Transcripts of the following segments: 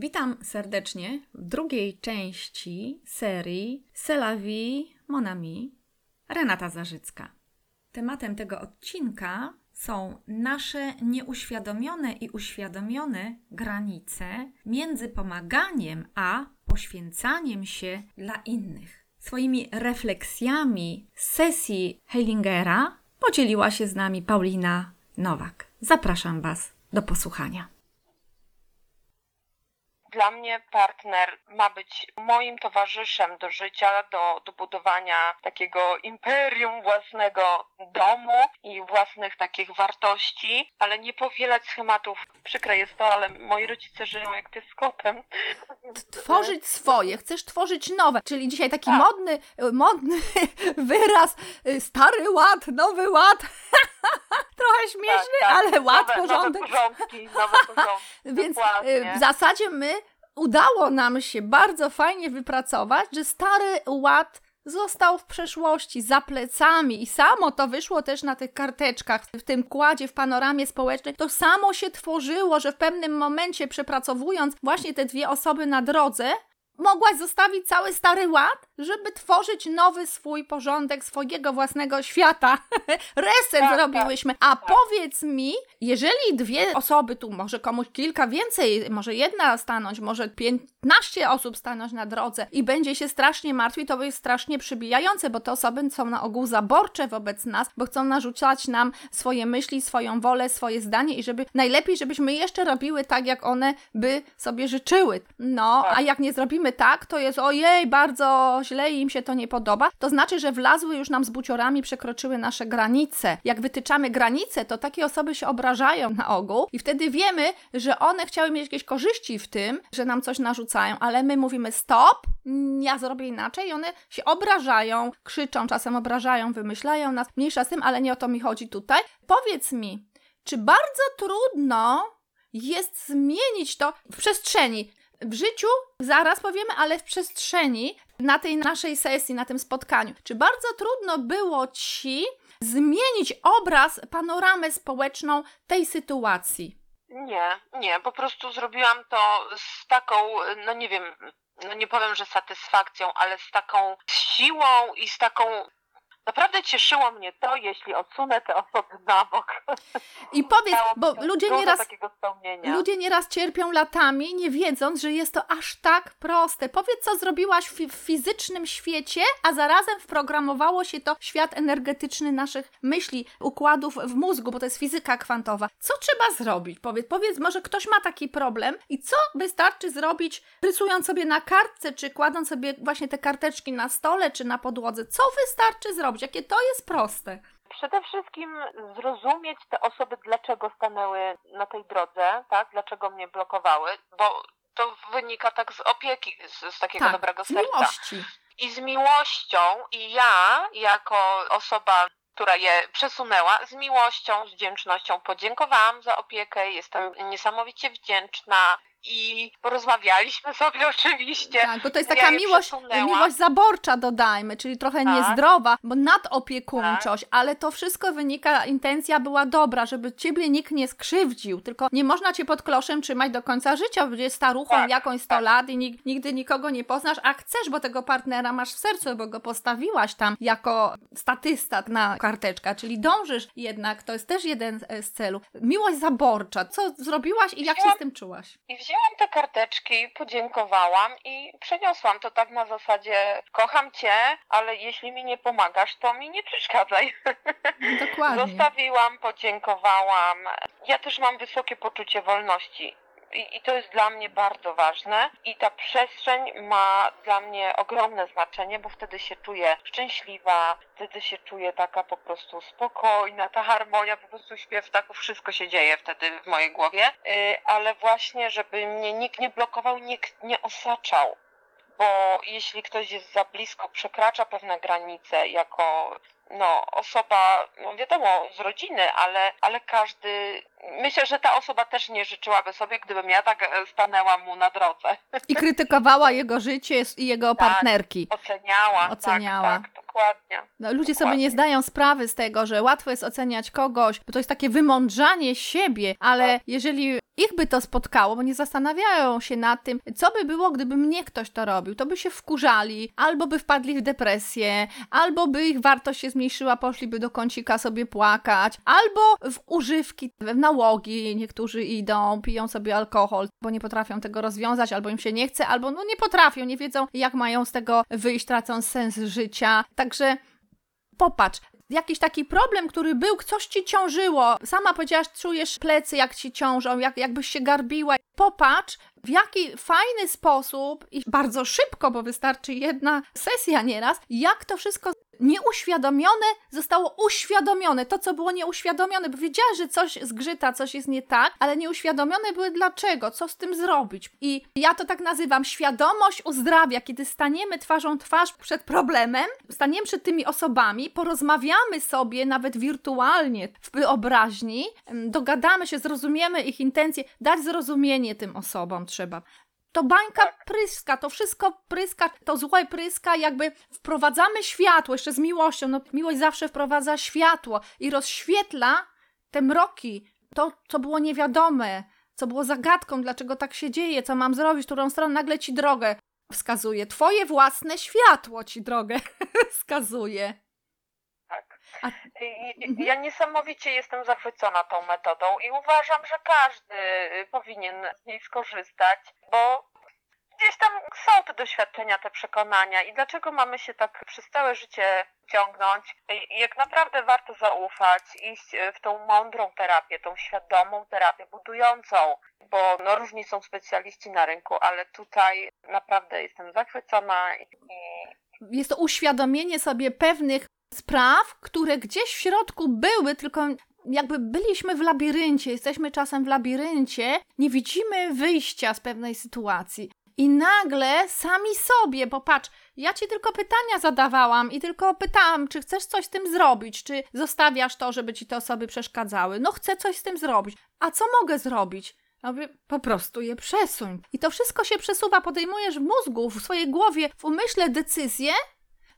Witam serdecznie w drugiej części serii Selawi Monami Renata Zarzycka. Tematem tego odcinka są nasze nieuświadomione i uświadomione granice między pomaganiem a poświęcaniem się dla innych. Swoimi refleksjami sesji Heilingera podzieliła się z nami Paulina Nowak. Zapraszam Was do posłuchania. Dla mnie partner ma być moim towarzyszem do życia, do, do budowania takiego imperium własnego domu i własnych takich wartości, ale nie powielać schematów. Przykre jest to, ale moi rodzice żyją jak ty z kotem. Tworzyć swoje, chcesz tworzyć nowe, czyli dzisiaj taki tak. modny, modny wyraz, y, stary ład, nowy ład. Trochę śmieszny, tak, tak. ale ład, nowe, porządek. Nowe porządki, nowe porządki. Więc y, Dokładnie. w zasadzie my udało nam się bardzo fajnie wypracować, że stary ład został w przeszłości, za plecami i samo to wyszło też na tych karteczkach, w tym kładzie, w panoramie społecznej. To samo się tworzyło, że w pewnym momencie przepracowując właśnie te dwie osoby na drodze, mogłaś zostawić cały stary ład, żeby tworzyć nowy swój porządek, swojego własnego świata. Reset tak, zrobiłyśmy. A tak. powiedz mi, jeżeli dwie osoby, tu może komuś kilka więcej, może jedna stanąć, może piętnaście osób stanąć na drodze i będzie się strasznie martwić, to jest strasznie przybijające, bo te osoby są na ogół zaborcze wobec nas, bo chcą narzucać nam swoje myśli, swoją wolę, swoje zdanie i żeby najlepiej, żebyśmy jeszcze robiły tak, jak one by sobie życzyły. No, tak. a jak nie zrobimy tak, to jest ojej, bardzo źle i im się to nie podoba, to znaczy, że wlazły już nam z buciorami, przekroczyły nasze granice. Jak wytyczamy granice, to takie osoby się obrażają na ogół i wtedy wiemy, że one chciały mieć jakieś korzyści w tym, że nam coś narzucają, ale my mówimy stop, ja zrobię inaczej i one się obrażają, krzyczą, czasem obrażają, wymyślają nas. Mniejsza z tym, ale nie o to mi chodzi tutaj. Powiedz mi, czy bardzo trudno jest zmienić to w przestrzeni w życiu, zaraz powiemy, ale w przestrzeni, na tej naszej sesji, na tym spotkaniu. Czy bardzo trudno było ci zmienić obraz, panoramę społeczną tej sytuacji? Nie, nie, po prostu zrobiłam to z taką, no nie wiem, no nie powiem, że satysfakcją, ale z taką siłą i z taką Naprawdę cieszyło mnie to, jeśli odsunę te osoby na bok. I powiedz, bo ludzie nieraz, ludzie nieraz cierpią latami, nie wiedząc, że jest to aż tak proste. Powiedz, co zrobiłaś w fizycznym świecie, a zarazem wprogramowało się to w świat energetyczny naszych myśli, układów w mózgu, bo to jest fizyka kwantowa. Co trzeba zrobić? Powiedz, powiedz, może ktoś ma taki problem i co wystarczy zrobić, rysując sobie na kartce, czy kładąc sobie właśnie te karteczki na stole, czy na podłodze? Co wystarczy zrobić? Zrobić? Jakie to jest proste? Przede wszystkim zrozumieć te osoby, dlaczego stanęły na tej drodze, tak? Dlaczego mnie blokowały, bo to wynika tak z opieki, z, z takiego tak, dobrego serca. Z miłości. I z miłością, i ja, jako osoba która je przesunęła, z miłością, z wdzięcznością podziękowałam za opiekę. Jestem niesamowicie wdzięczna i porozmawialiśmy sobie oczywiście. Tak, bo to jest taka ja miłość, miłość zaborcza, dodajmy, czyli trochę tak. niezdrowa, bo nadopiekuńczość, tak. ale to wszystko wynika, intencja była dobra, żeby ciebie nikt nie skrzywdził, tylko nie można cię pod kloszem trzymać do końca życia, bo będziesz staruchą tak, jakąś 100 tak. lat i nigdy nikogo nie poznasz, a chcesz, bo tego partnera masz w sercu, bo go postawiłaś tam jako statysta na karteczka, czyli dążysz jednak, to jest też jeden z celów. Miłość zaborcza, co zrobiłaś i jak się z tym czułaś? I wzięłam te karteczki, podziękowałam i przeniosłam to tak na zasadzie kocham cię, ale jeśli mi nie pomagasz, to mi nie przeszkadzaj. Dokładnie. Zostawiłam, podziękowałam. Ja też mam wysokie poczucie wolności i, I, to jest dla mnie bardzo ważne. I ta przestrzeń ma dla mnie ogromne znaczenie, bo wtedy się czuję szczęśliwa, wtedy się czuję taka po prostu spokojna, ta harmonia, po prostu śpiew taków, wszystko się dzieje wtedy w mojej głowie. Yy, ale właśnie, żeby mnie nikt nie blokował, nikt nie osaczał bo jeśli ktoś jest za blisko, przekracza pewne granice jako no, osoba, no wiadomo, z rodziny, ale, ale każdy, myślę, że ta osoba też nie życzyłaby sobie, gdybym ja tak e, stanęła mu na drodze. I krytykowała jego życie i jego Tak. partnerki. Oceniała. Oceniała. Tak, tak, dokładnie. No, ludzie sobie Dokładnie. nie zdają sprawy z tego, że łatwo jest oceniać kogoś, bo to jest takie wymądrzanie siebie, ale Tak. jeżeli ich by to spotkało, bo nie zastanawiają się nad tym, co by było, gdyby mnie ktoś to robił, to by się wkurzali, albo by wpadli w depresję, albo by ich wartość się zmniejszyła, poszliby do kącika sobie płakać, albo w używki, w nałogi niektórzy idą, piją sobie alkohol, bo nie potrafią tego rozwiązać, albo im się nie chce, albo no nie potrafią, nie wiedzą jak mają z tego wyjść, tracą sens życia. Także popatrz, jakiś taki problem, który był, coś ci ciążyło. Sama powiedziałaś, czujesz plecy, jak ci ciążą, jak, jakbyś się garbiła. Popatrz, w jaki fajny sposób i bardzo szybko, bo wystarczy jedna sesja nieraz, jak to wszystko nieuświadomione zostało uświadomione. To, co było nieuświadomione, bo wiedziałaś, że coś zgrzyta, coś jest nie tak, ale nieuświadomione były dlaczego, co z tym zrobić. I ja to tak nazywam, świadomość uzdrawia, kiedy staniemy twarzą twarz przed problemem, staniemy przed tymi osobami, porozmawiamy sobie nawet wirtualnie w wyobraźni, dogadamy się, zrozumiemy ich intencje, dać zrozumienie tym osobom trzeba. To bańka Tak. pryska, to wszystko pryska, to złe pryska, jakby wprowadzamy światło, jeszcze z miłością. No, miłość zawsze wprowadza światło i rozświetla te mroki, to, co było niewiadome, co było zagadką, dlaczego tak się dzieje, co mam zrobić, którą stronę nagle ci drogę wskazuje. Twoje własne światło ci drogę wskazuje. Tak. A- I- i- Mhm. Ja niesamowicie jestem zachwycona tą metodą i uważam, że każdy y, powinien z niej skorzystać, bo gdzieś tam są te doświadczenia, te przekonania i dlaczego mamy się tak przez całe życie ciągnąć. Jak naprawdę warto zaufać, iść y, w tą mądrą terapię, tą świadomą terapię, budującą, bo no, różni są specjaliści na rynku, ale tutaj naprawdę jestem zachwycona i Jest to uświadomienie sobie pewnych spraw, które gdzieś w środku były, tylko jakby byliśmy w labiryncie, jesteśmy czasem w labiryncie, nie widzimy wyjścia z pewnej sytuacji. I nagle sami sobie, popatrz, ja ci tylko pytania zadawałam i tylko pytałam, czy chcesz coś z tym zrobić, czy zostawiasz to, żeby ci te osoby przeszkadzały. No chcę coś z tym zrobić. A co mogę zrobić? Ja mówię, po prostu je przesuń. I to wszystko się przesuwa, podejmujesz w mózgu, w swojej głowie, w umyśle decyzję,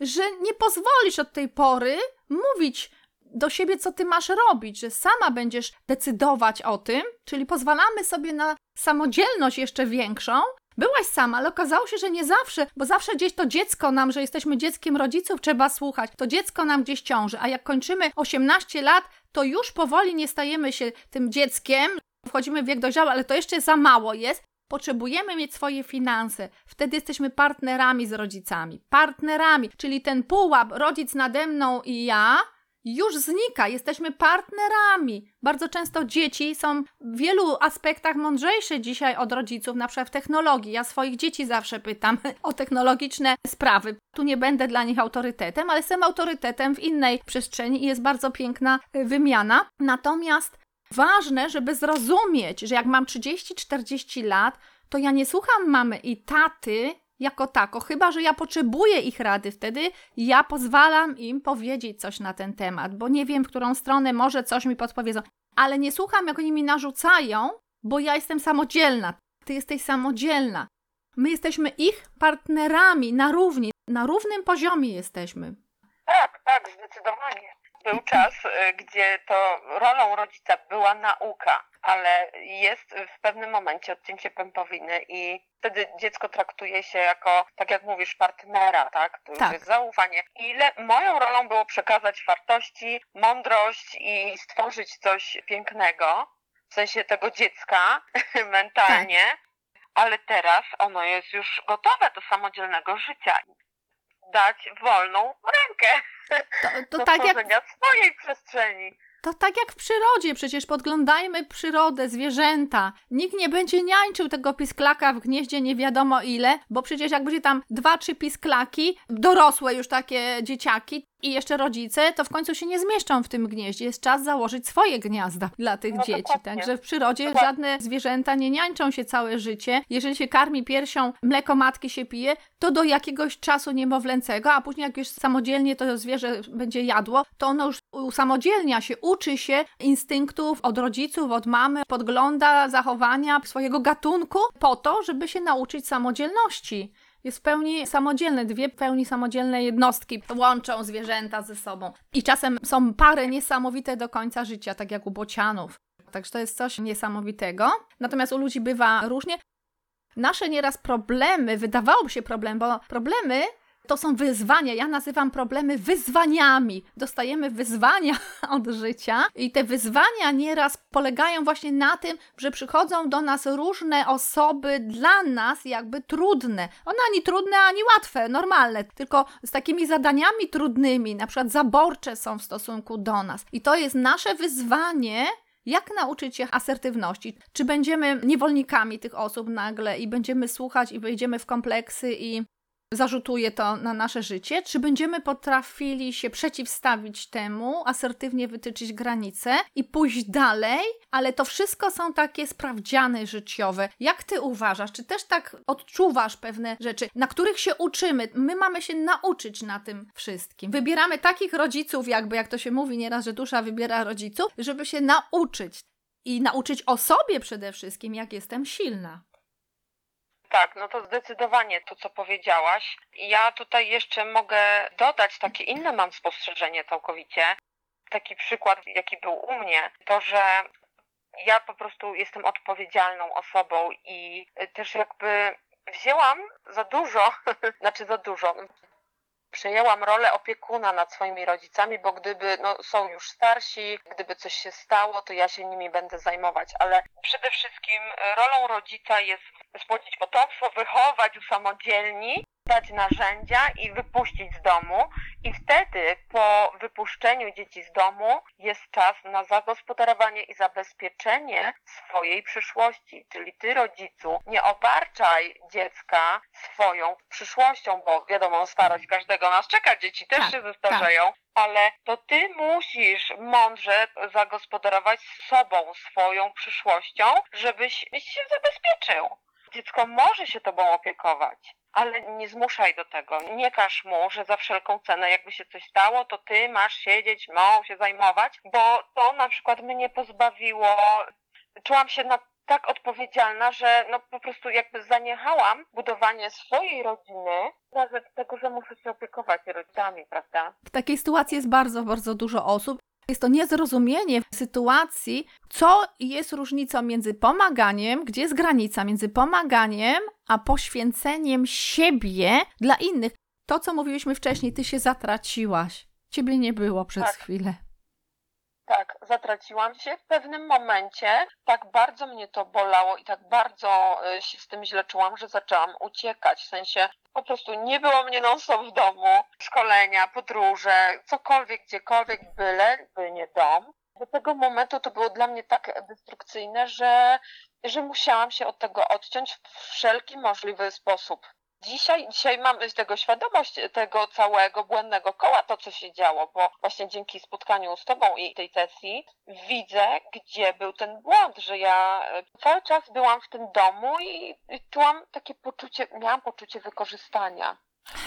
że nie pozwolisz od tej pory mówić do siebie, co ty masz robić, że sama będziesz decydować o tym, czyli pozwalamy sobie na samodzielność jeszcze większą. Byłaś sama, ale okazało się, że nie zawsze, bo zawsze gdzieś to dziecko nam, że jesteśmy dzieckiem rodziców, trzeba słuchać. To dziecko nam gdzieś ciąży, a jak kończymy 18 lat, to już powoli nie stajemy się tym dzieckiem, wchodzimy w wiek dojrzały, ale to jeszcze za mało jest. Potrzebujemy mieć swoje finanse. Wtedy jesteśmy partnerami z rodzicami. Partnerami, czyli ten pułap rodzic nade mną i ja już znika. Jesteśmy partnerami. Bardzo często dzieci są w wielu aspektach mądrzejsze dzisiaj od rodziców, na przykład w technologii. Ja swoich dzieci zawsze pytam o technologiczne sprawy. Tu nie będę dla nich autorytetem, ale jestem autorytetem w innej przestrzeni i jest bardzo piękna y, wymiana. Natomiast ważne, żeby zrozumieć, że jak mam 30-40 lat, to ja nie słucham mamy i taty jako tako, chyba że ja potrzebuję ich rady, wtedy ja pozwalam im powiedzieć coś na ten temat, bo nie wiem, w którą stronę może coś mi podpowiedzą, ale nie słucham, jak oni mi narzucają, bo ja jestem samodzielna. Ty jesteś samodzielna. My jesteśmy ich partnerami na równi, na równym poziomie jesteśmy. Tak, tak, zdecydowanie. Był czas, y, gdzie to rolą rodzica była nauka, ale jest w pewnym momencie odcięcie pępowiny i wtedy dziecko traktuje się jako, tak jak mówisz, partnera, tak? To już Tak. jest zaufanie. Ile moją rolą było przekazać wartości, mądrość i stworzyć coś pięknego, w sensie tego dziecka mentalnie, ale teraz ono jest już gotowe do samodzielnego życia. Dać wolną rękę To, to do tak jak swojej przestrzeni. To tak jak w przyrodzie, przecież podglądajmy przyrodę, zwierzęta. Nikt nie będzie niańczył tego pisklaka w gnieździe nie wiadomo ile, bo przecież jak będzie tam dwa, trzy pisklaki, dorosłe już takie dzieciaki, i jeszcze rodzice, to w końcu się nie zmieszczą w tym gnieździe. Jest czas założyć swoje gniazda dla tych No dzieci. dokładnie. Także w przyrodzie Dokładnie. żadne zwierzęta nie niańczą się całe życie. Jeżeli się karmi piersią, mleko matki się pije, to do jakiegoś czasu niemowlęcego, a później jak już samodzielnie to zwierzę będzie jadło, to ono już usamodzielnia się, uczy się instynktów od rodziców, od mamy, podgląda zachowania swojego gatunku po to, żeby się nauczyć samodzielności. Jest w pełni samodzielne, dwie pełni samodzielne jednostki łączą zwierzęta ze sobą. I czasem są pary niesamowite do końca życia, tak jak u bocianów. Także to jest coś niesamowitego. Natomiast u ludzi bywa różnie. Nasze nieraz problemy, wydawałoby się problem, bo problemy to są wyzwania. Ja nazywam problemy wyzwaniami. Dostajemy wyzwania od życia i te wyzwania nieraz polegają właśnie na tym, że przychodzą do nas różne osoby dla nas jakby trudne. One ani trudne, ani łatwe, normalne, tylko z takimi zadaniami trudnymi, na przykład zaborcze są w stosunku do nas. I to jest nasze wyzwanie, jak nauczyć się asertywności? Czy będziemy niewolnikami tych osób nagle i będziemy słuchać i wejdziemy w kompleksy i zarzutuje to na nasze życie? Czy będziemy potrafili się przeciwstawić temu, asertywnie wytyczyć granice i pójść dalej? Ale to wszystko są takie sprawdziany życiowe. Jak ty uważasz? Czy też tak odczuwasz pewne rzeczy, na których się uczymy? My mamy się nauczyć na tym wszystkim. Wybieramy takich rodziców, jakby jak to się mówi nieraz, że dusza wybiera rodziców, żeby się nauczyć. I nauczyć o sobie przede wszystkim, jak jestem silna. Tak, no to zdecydowanie to, co powiedziałaś. Ja tutaj jeszcze mogę dodać takie inne mam spostrzeżenie całkowicie. Taki przykład, jaki był u mnie, to że ja po prostu jestem odpowiedzialną osobą i też jakby wzięłam za dużo, znaczy za dużo, przejęłam rolę opiekuna nad swoimi rodzicami, bo gdyby no, są już starsi, gdyby coś się stało, to ja się nimi będę zajmować, ale przede wszystkim rolą rodzica jest spłodzić potomstwo, wychować, usamodzielnić, dać narzędzia i wypuścić z domu. I wtedy po wypuszczeniu dzieci z domu jest czas na zagospodarowanie i zabezpieczenie swojej przyszłości. Czyli ty, rodzicu, nie obarczaj dziecka swoją przyszłością, bo wiadomo, starość każdego nas czeka, dzieci też Tak, się zestarzeją, ale to ty musisz mądrze zagospodarować z sobą swoją przyszłością, żebyś się zabezpieczył. Dziecko może się tobą opiekować, ale nie zmuszaj do tego. Nie każ mu, że za wszelką cenę, jakby się coś stało, to ty masz siedzieć, mą się zajmować, bo to na przykład mnie pozbawiło. Czułam się na tak odpowiedzialna, że no po prostu jakby zaniechałam budowanie swojej rodziny na rzecz tego, że muszę się opiekować rodzicami, prawda? W takiej sytuacji jest bardzo, bardzo dużo osób. Jest to niezrozumienie sytuacji, co jest różnicą między pomaganiem, gdzie jest granica między pomaganiem a poświęceniem siebie dla innych. To, co mówiliśmy wcześniej, ty się zatraciłaś. Ciebie nie było przez Tak. chwilę. Tak, zatraciłam się w pewnym momencie. Tak bardzo mnie to bolało i tak bardzo y, się z tym źle czułam, że zaczęłam uciekać. W sensie po prostu nie było mnie non-stop w domu. Szkolenia, podróże, cokolwiek, gdziekolwiek, byle, by nie dom. Do tego momentu to było dla mnie tak destrukcyjne, że, że musiałam się od tego odciąć w wszelki możliwy sposób. Dzisiaj, dzisiaj mam tego świadomość tego całego błędnego koła, to co się działo, bo właśnie dzięki spotkaniu z Tobą i tej sesji widzę, gdzie był ten błąd, że ja e, cały czas byłam w tym domu i, i czułam takie poczucie, miałam poczucie wykorzystania.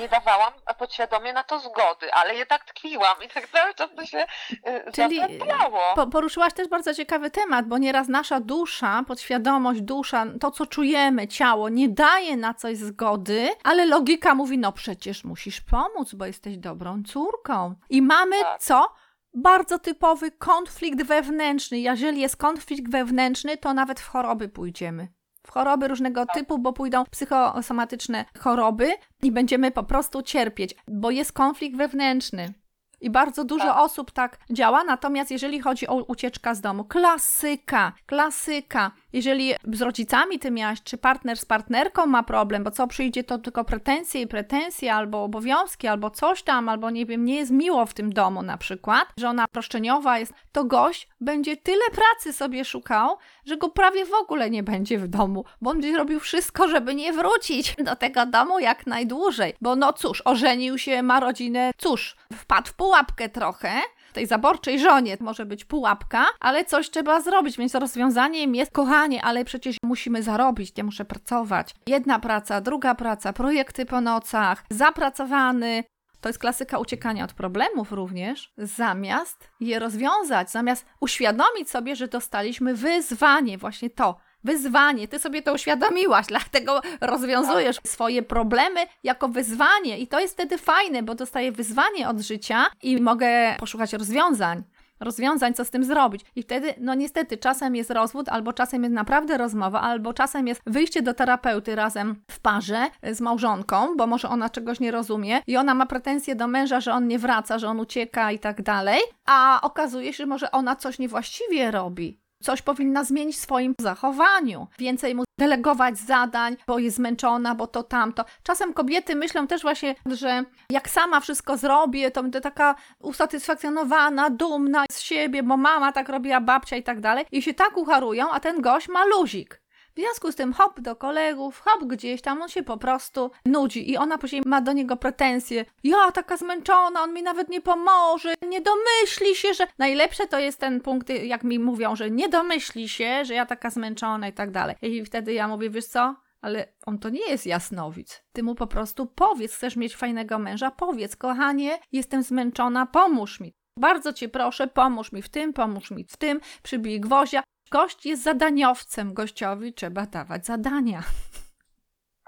Nie dawałam podświadomie na to zgody, ale jednak tkwiłam i tak cały czas to się e, Czyli zapętlało. Po, poruszyłaś też bardzo ciekawy temat, bo nieraz nasza dusza, podświadomość, dusza, to co czujemy, ciało nie daje na coś zgody, ale logika mówi, no przecież musisz pomóc, bo jesteś dobrą córką. I mamy Tak. co? Bardzo typowy konflikt wewnętrzny. Jeżeli jest konflikt wewnętrzny, to nawet w choroby pójdziemy. W choroby różnego typu, bo pójdą psychosomatyczne choroby i będziemy po prostu cierpieć, bo jest konflikt wewnętrzny. I bardzo dużo Tak. osób tak działa, natomiast jeżeli chodzi o ucieczkę z domu, klasyka, klasyka. Jeżeli z rodzicami ty miałaś, czy partner z partnerką ma problem, bo co przyjdzie, to tylko pretensje i pretensje, albo obowiązki, albo coś tam, albo nie wiem, nie jest miło w tym domu na przykład, że ona roszczeniowa jest, to gość będzie tyle pracy sobie szukał, że go prawie w ogóle nie będzie w domu, bo on będzie robił wszystko, żeby nie wrócić do tego domu jak najdłużej. Bo no cóż, ożenił się, ma rodzinę, cóż, wpadł w pułapkę trochę, tej zaborczej żonie może być pułapka, ale coś trzeba zrobić, więc rozwiązaniem jest kochanie, ale przecież musimy zarobić, ja muszę pracować. Jedna praca, druga praca, projekty po nocach, zapracowany. To jest klasyka uciekania od problemów również, zamiast je rozwiązać, zamiast uświadomić sobie, że dostaliśmy wyzwanie, właśnie to, wyzwanie. Ty sobie to uświadomiłaś, dlatego rozwiązujesz swoje problemy jako wyzwanie i to jest wtedy fajne, bo dostaję wyzwanie od życia i mogę poszukać rozwiązań. Rozwiązań, co z tym zrobić. I wtedy, no niestety, czasem jest rozwód, albo czasem jest naprawdę rozmowa, albo czasem jest wyjście do terapeuty razem w parze z małżonką, bo może ona czegoś nie rozumie i ona ma pretensje do męża, że on nie wraca, że on ucieka i tak dalej, a okazuje się, że może ona coś niewłaściwie robi. Coś powinna zmienić w swoim zachowaniu. Więcej mu delegować zadań, bo jest zmęczona, bo to tamto. Czasem kobiety myślą też właśnie, że jak sama wszystko zrobię, to będę taka usatysfakcjonowana, dumna z siebie, bo mama tak robiła, babcia i tak dalej. I się tak ucharują, a ten gość ma luzik. W związku z tym hop do kolegów, hop gdzieś tam, on się po prostu nudzi i ona później ma do niego pretensje. Ja taka zmęczona, on mi nawet nie pomoże, nie domyśli się, że... Najlepsze to jest ten punkt, jak mi mówią, że nie domyśli się, że ja taka zmęczona i tak dalej. I wtedy ja mówię, wiesz co? Ale on to nie jest jasnowic. Ty mu po prostu powiedz, chcesz mieć fajnego męża, powiedz, kochanie, jestem zmęczona, pomóż mi. Bardzo cię proszę, pomóż mi w tym, pomóż mi w tym, przybij gwoździa. Gość jest zadaniowcem, gościowi trzeba dawać zadania.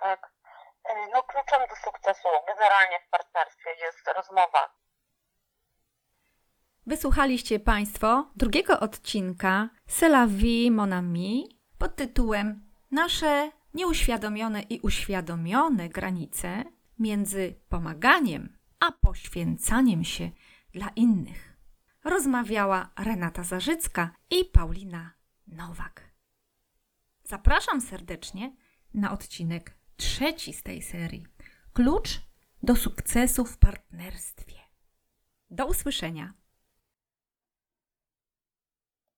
Tak. No kluczem do sukcesu generalnie w partnerstwie jest rozmowa. Wysłuchaliście Państwo drugiego odcinka C'est la vie, mon ami pod tytułem Nasze nieuświadomione i uświadomione granice między pomaganiem a poświęcaniem się dla innych. Rozmawiała Renata Zarzycka i Paulina Nowak. Zapraszam serdecznie na odcinek trzeci z tej serii. Klucz do sukcesu w partnerstwie. Do usłyszenia.